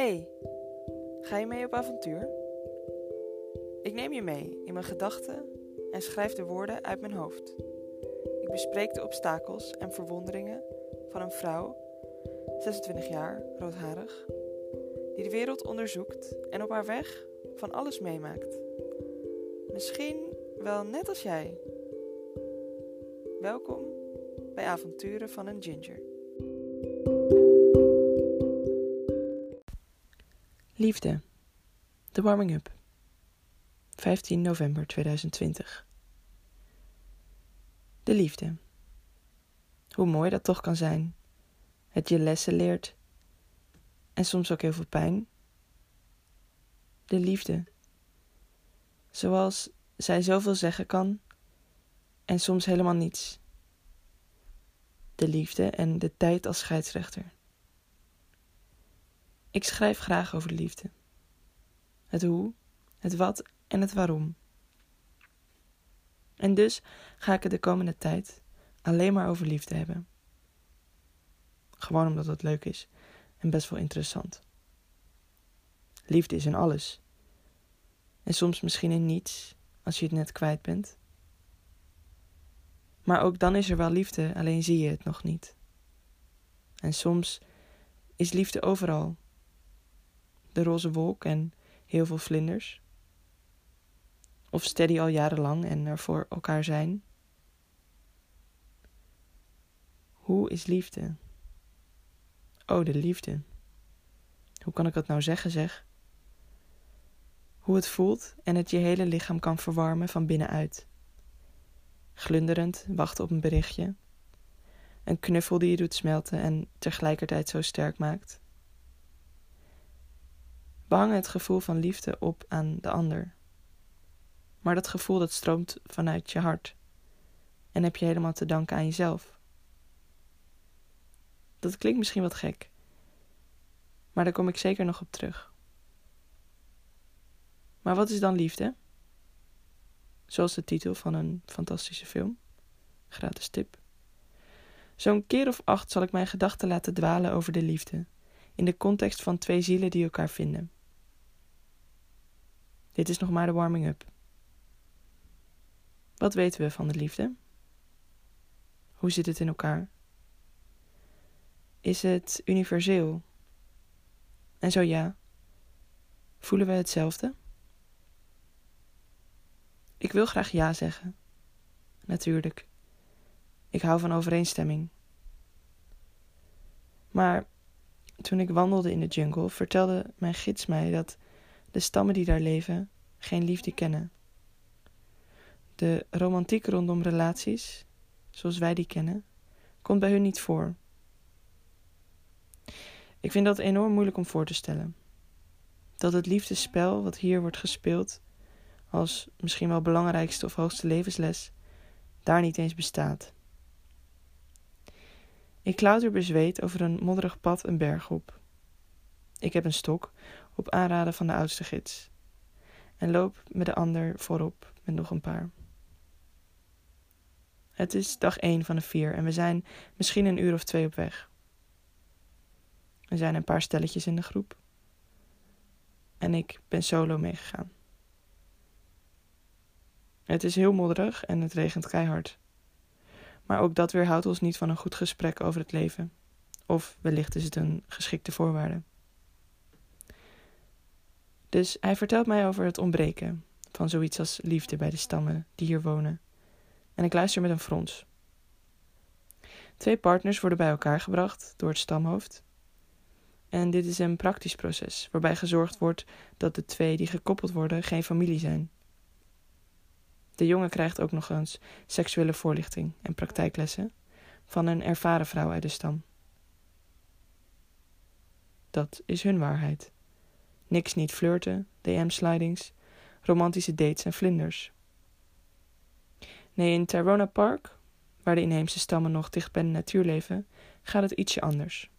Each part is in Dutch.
Hey, ga je mee op avontuur? Ik neem je mee in mijn gedachten en schrijf de woorden uit mijn hoofd. Ik bespreek de obstakels en verwonderingen van een vrouw, 26 jaar, roodharig, die de wereld onderzoekt en op haar weg van alles meemaakt. Misschien wel net als jij. Welkom bij Avonturen van een Ginger. Liefde. De warming up. 15 november 2020. De liefde. Hoe mooi dat toch kan zijn. Het je lessen leert. En soms ook heel veel pijn. De liefde. Zoals zij zoveel zeggen kan en soms helemaal niets. De liefde en de tijd als scheidsrechter. Ik schrijf graag over de liefde. Het hoe, het wat en het waarom. En dus ga ik het de komende tijd alleen maar over liefde hebben. Gewoon omdat het leuk is en best wel interessant. Liefde is in alles. En soms misschien in niets, als je het net kwijt bent. Maar ook dan is er wel liefde, alleen zie je het nog niet. En soms is liefde overal de roze wolk en heel veel vlinders. Of steady al jarenlang en er voor elkaar zijn. Hoe is liefde? Oh, de liefde. Hoe kan ik dat nou zeggen, zeg? Hoe het voelt en het je hele lichaam kan verwarmen van binnenuit. Glunderend wachten op een berichtje. Een knuffel die je doet smelten en tegelijkertijd zo sterk maakt. Hangen het gevoel van liefde op aan de ander. Maar dat gevoel dat stroomt vanuit je hart en heb je helemaal te danken aan jezelf. Dat klinkt misschien wat gek, maar daar kom ik zeker nog op terug. Maar wat is dan liefde? Zoals de titel van een fantastische film. Gratis tip. Zo'n keer of acht zal ik mijn gedachten laten dwalen over de liefde, in de context van twee zielen die elkaar vinden. Dit is nog maar de warming-up. Wat weten we van de liefde? Hoe zit het in elkaar? Is het universeel? En zo ja, voelen we hetzelfde? Ik wil graag ja zeggen. Natuurlijk. Ik hou van overeenstemming. Maar toen ik wandelde in de jungle, vertelde mijn gids mij dat de stammen die daar leven geen liefde kennen. De romantiek rondom relaties, zoals wij die kennen, komt bij hun niet voor. Ik vind dat enorm moeilijk om voor te stellen. Dat het liefdespel wat hier wordt gespeeld, als misschien wel belangrijkste of hoogste levensles, daar niet eens bestaat. Ik klauter bezweet over een modderig pad een berg op. Ik heb een stok op aanraden van de oudste gids en loop met de ander voorop met nog een paar. Het is dag één van de vier en we zijn misschien een uur of twee op weg. Er zijn een paar stelletjes in de groep. En ik ben solo meegegaan. Het is heel modderig en het regent keihard. Maar ook dat weerhoudt ons niet van een goed gesprek over het leven. Of wellicht is het een geschikte voorwaarde. Dus hij vertelt mij over het ontbreken van zoiets als liefde bij de stammen die hier wonen. En ik luister met een frons. Twee partners worden bij elkaar gebracht door het stamhoofd. En dit is een praktisch proces waarbij gezorgd wordt dat de twee die gekoppeld worden geen familie zijn. De jongen krijgt ook nog eens seksuele voorlichting en praktijklessen van een ervaren vrouw uit de stam. Dat is hun waarheid. Niks niet flirten, DM-slidings, romantische dates en vlinders. Nee, in Tyrona Park, waar de inheemse stammen nog dicht bij de natuur leven, gaat het ietsje anders.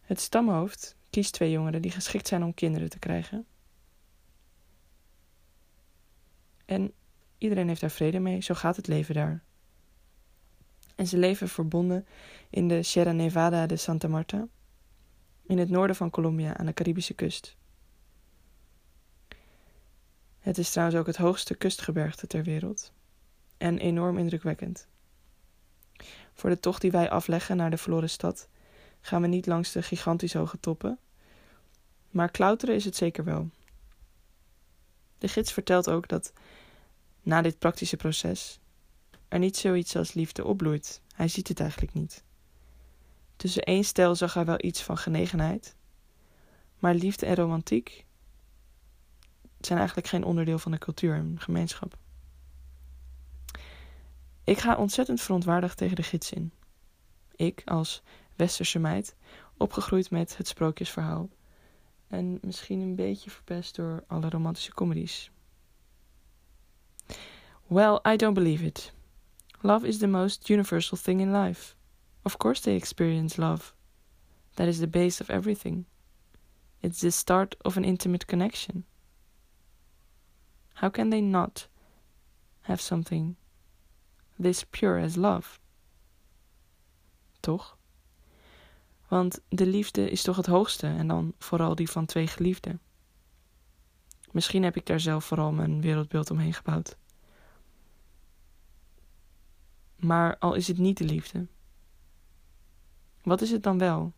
Het stamhoofd kiest twee jongeren die geschikt zijn om kinderen te krijgen. En iedereen heeft daar vrede mee, zo gaat het leven daar. En ze leven verbonden in de Sierra Nevada de Santa Marta in het noorden van Colombia aan de Caribische kust. Het is trouwens ook het hoogste kustgebergte ter wereld en enorm indrukwekkend. Voor de tocht die wij afleggen naar de verloren stad gaan we niet langs de gigantisch hoge toppen, maar klauteren is het zeker wel. De gids vertelt ook dat na dit praktische proces er niet zoiets als liefde opbloeit. Hij ziet het eigenlijk niet. Tussen één stel zag hij wel iets van genegenheid, maar liefde en romantiek zijn eigenlijk geen onderdeel van de cultuur en gemeenschap. Ik ga ontzettend verontwaardigd tegen de gids in. Ik, als westerse meid, opgegroeid met het sprookjesverhaal. En misschien een beetje verpest door alle romantische comedies. Well, I don't believe it. Love is the most universal thing in life. Of course, they experience love. That is the base of everything. It's the start of an intimate connection. How can they not have something this pure as love? Toch? Want de liefde is toch het hoogste en dan vooral die van twee geliefden. Misschien heb ik daar zelf vooral mijn wereldbeeld omheen gebouwd. Maar al is het niet de liefde, wat is het dan wel?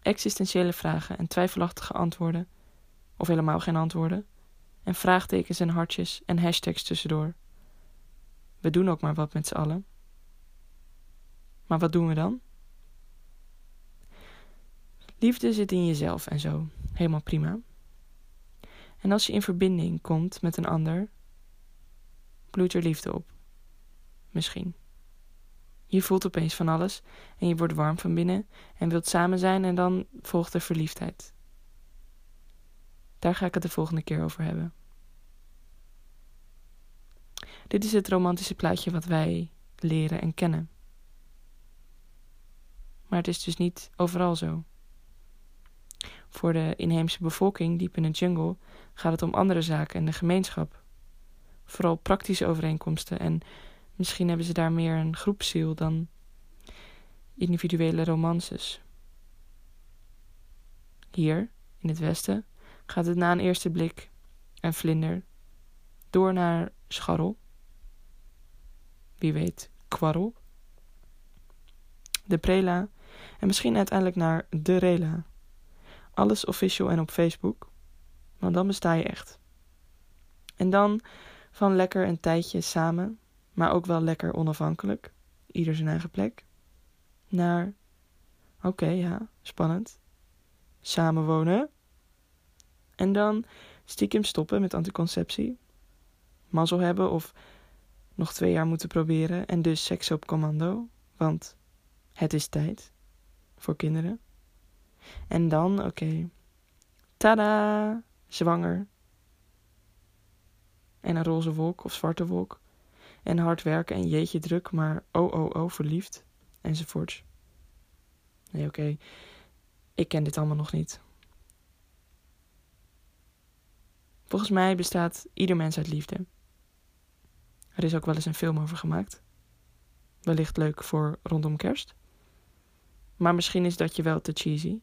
Existentiële vragen en twijfelachtige antwoorden, of helemaal geen antwoorden, en vraagtekens en hartjes en hashtags tussendoor. We doen ook maar wat met z'n allen. Maar wat doen we dan? Liefde zit in jezelf en zo, helemaal prima. En als je in verbinding komt met een ander, bloeit er liefde op. Misschien. Je voelt opeens van alles en je wordt warm van binnen en wilt samen zijn en dan volgt de verliefdheid. Daar ga ik het de volgende keer over hebben. Dit is het romantische plaatje wat wij leren en kennen. Maar het is dus niet overal zo. Voor de inheemse bevolking diep in de jungle gaat het om andere zaken en de gemeenschap. Vooral praktische overeenkomsten en Misschien hebben ze daar meer een groepsziel dan individuele romances. Hier, in het westen, gaat het na een eerste blik en vlinder door naar scharrel. Wie weet, kwarrel. De prela en misschien uiteindelijk naar de rela. Alles official en op Facebook, want dan besta je echt. En dan van lekker een tijdje samen maar ook wel lekker onafhankelijk, ieder zijn eigen plek, naar, oké, ja, spannend, samenwonen, en dan stiekem stoppen met anticonceptie, mazzel hebben of nog twee jaar moeten proberen en dus seks op commando, want het is tijd voor kinderen. En dan, oké, tada, zwanger. En een roze wolk of zwarte wolk en hard werken en jeetje druk, maar oh oh oh verliefd enzovoorts. Nee, oké, ik ken dit allemaal nog niet. Volgens mij bestaat ieder mens uit liefde. Er is ook wel eens een film over gemaakt. Wellicht leuk voor rondom kerst. Maar misschien is dat je wel te cheesy.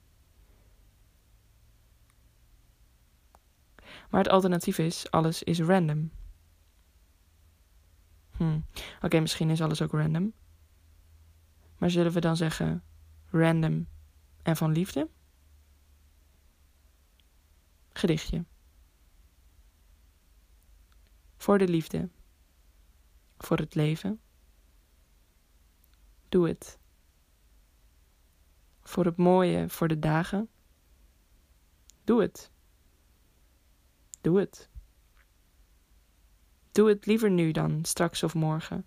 Maar het alternatief is: alles is random. Hmm. Oké, misschien is alles ook random. Maar zullen we dan zeggen random en van liefde? Gedichtje. Voor de liefde. Voor het leven. Doe het. Voor het mooie, voor de dagen. Doe het. Doe het. Doe het liever nu dan straks of morgen.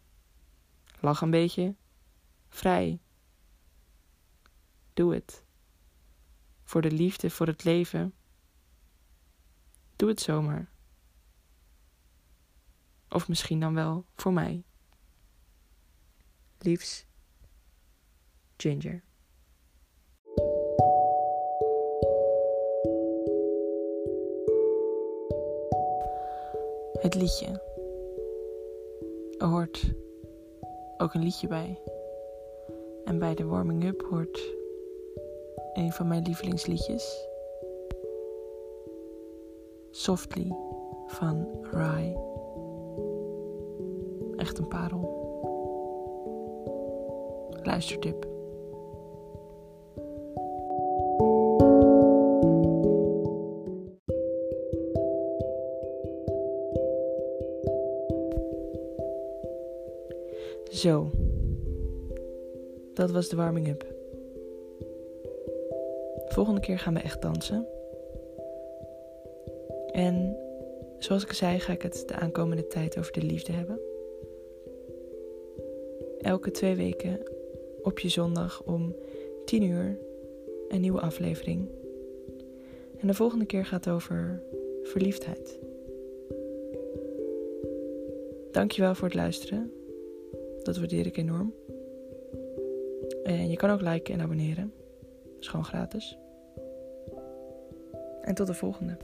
Lach een beetje. Vrij. Doe het. Voor de liefde, voor het leven. Doe het zomaar. Of misschien dan wel voor mij. Liefs, Ginger. Het liedje. Er hoort ook een liedje bij. En bij de warming-up hoort een van mijn lievelingsliedjes. Softly van Rai. Echt een parel. Luistertip. Zo. Dat was de warming-up. Volgende keer gaan we echt dansen. En zoals ik zei, ga ik het de aankomende tijd over de liefde hebben. Elke twee weken op je zondag om 10 uur een nieuwe aflevering. En de volgende keer gaat het over verliefdheid. Dankjewel voor het luisteren. Dat waardeer ik enorm. En je kan ook liken en abonneren. Dat is gewoon gratis. En tot de volgende.